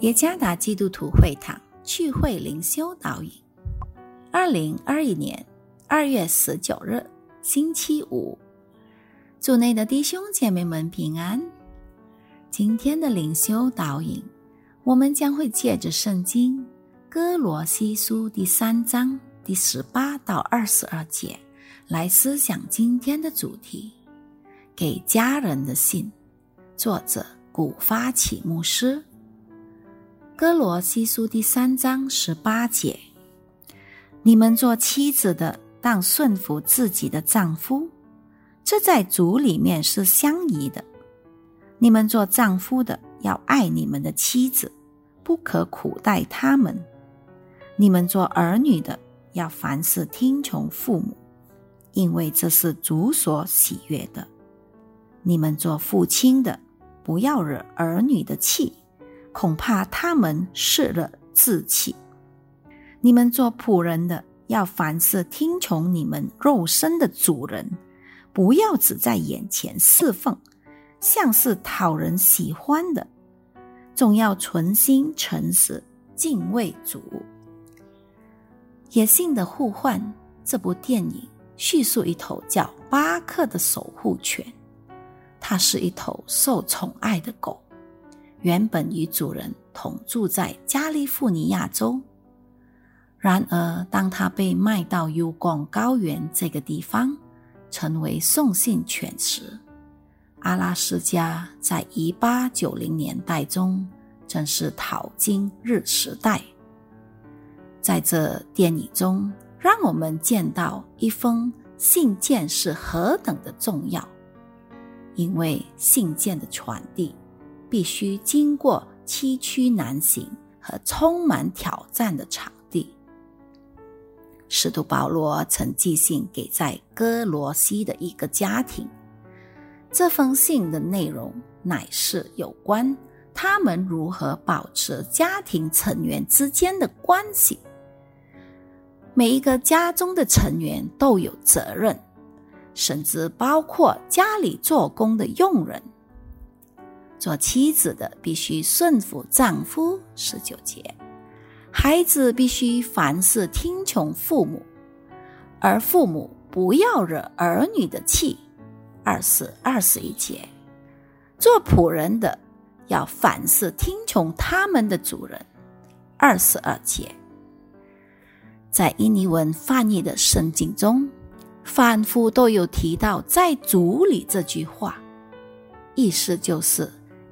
耶加达基督徒会堂聚会灵修导引，二零二一年二月十九日星期五，主内的弟兄姐妹们平安。今天的灵修导引，我们将会借着圣经哥罗西书第三章第十八到二十二节来思想今天的主题：给家人的信。作者古发起牧师。哥罗西书第三章十八节：你们做妻子的，当顺服自己的丈夫，这在主里面是相宜的。你们做丈夫的，要爱你们的妻子，不可苦待他们。你们做儿女的，要凡事听从父母，因为这是主所喜悦的。你们做父亲的，不要惹儿女的气。恐怕他们失了志气。你们做仆人的，要凡事听从你们肉身的主人，不要只在眼前侍奉，像是讨人喜欢的，总要存心诚实，敬畏主。野性的互换这部电影叙述一头叫巴克的守护犬，它是一头受宠爱的狗。原本与主人同住在加利福尼亚州，然而当他被卖到幽光高原这个地方，成为送信犬时，阿拉斯加在一八九零年代中正是淘金日时代。在这电影中，让我们见到一封信件是何等的重要，因为信件的传递。必须经过崎岖难行和充满挑战的场地。使徒保罗曾寄信给在哥罗西的一个家庭，这封信的内容乃是有关他们如何保持家庭成员之间的关系。每一个家中的成员都有责任，甚至包括家里做工的佣人。做妻子的必须顺服丈夫，十九节；孩子必须凡事听从父母，而父母不要惹儿女的气，二十二十一节；做仆人的要凡事听从他们的主人，二十二节。在印尼文翻译的圣经中，反复都有提到“在主里”这句话，意思就是。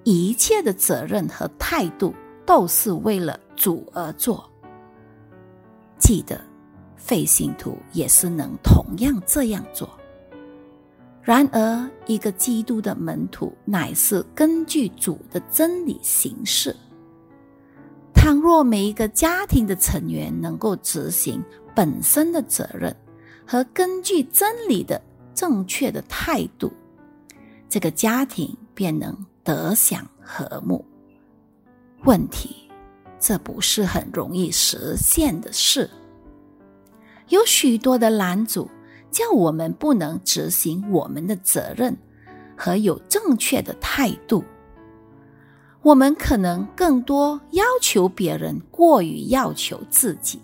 一切的责任和态度都是为了主而做。记得，费信徒也是能同样这样做。然而，一个基督的门徒乃是根据主的真理行事。倘若每一个家庭的成员能够执行本身的责任和根据真理的正确的态度，这个家庭便能。得享和睦。问题，这不是很容易实现的事。有许多的拦阻，叫我们不能执行我们的责任和有正确的态度。我们可能更多要求别人，过于要求自己。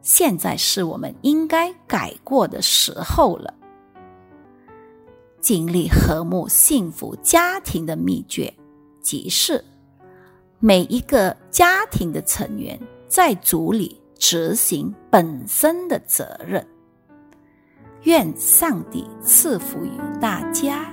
现在是我们应该改过的时候了。经历和睦幸福家庭的秘诀，即是每一个家庭的成员在组里执行本身的责任。愿上帝赐福于大家。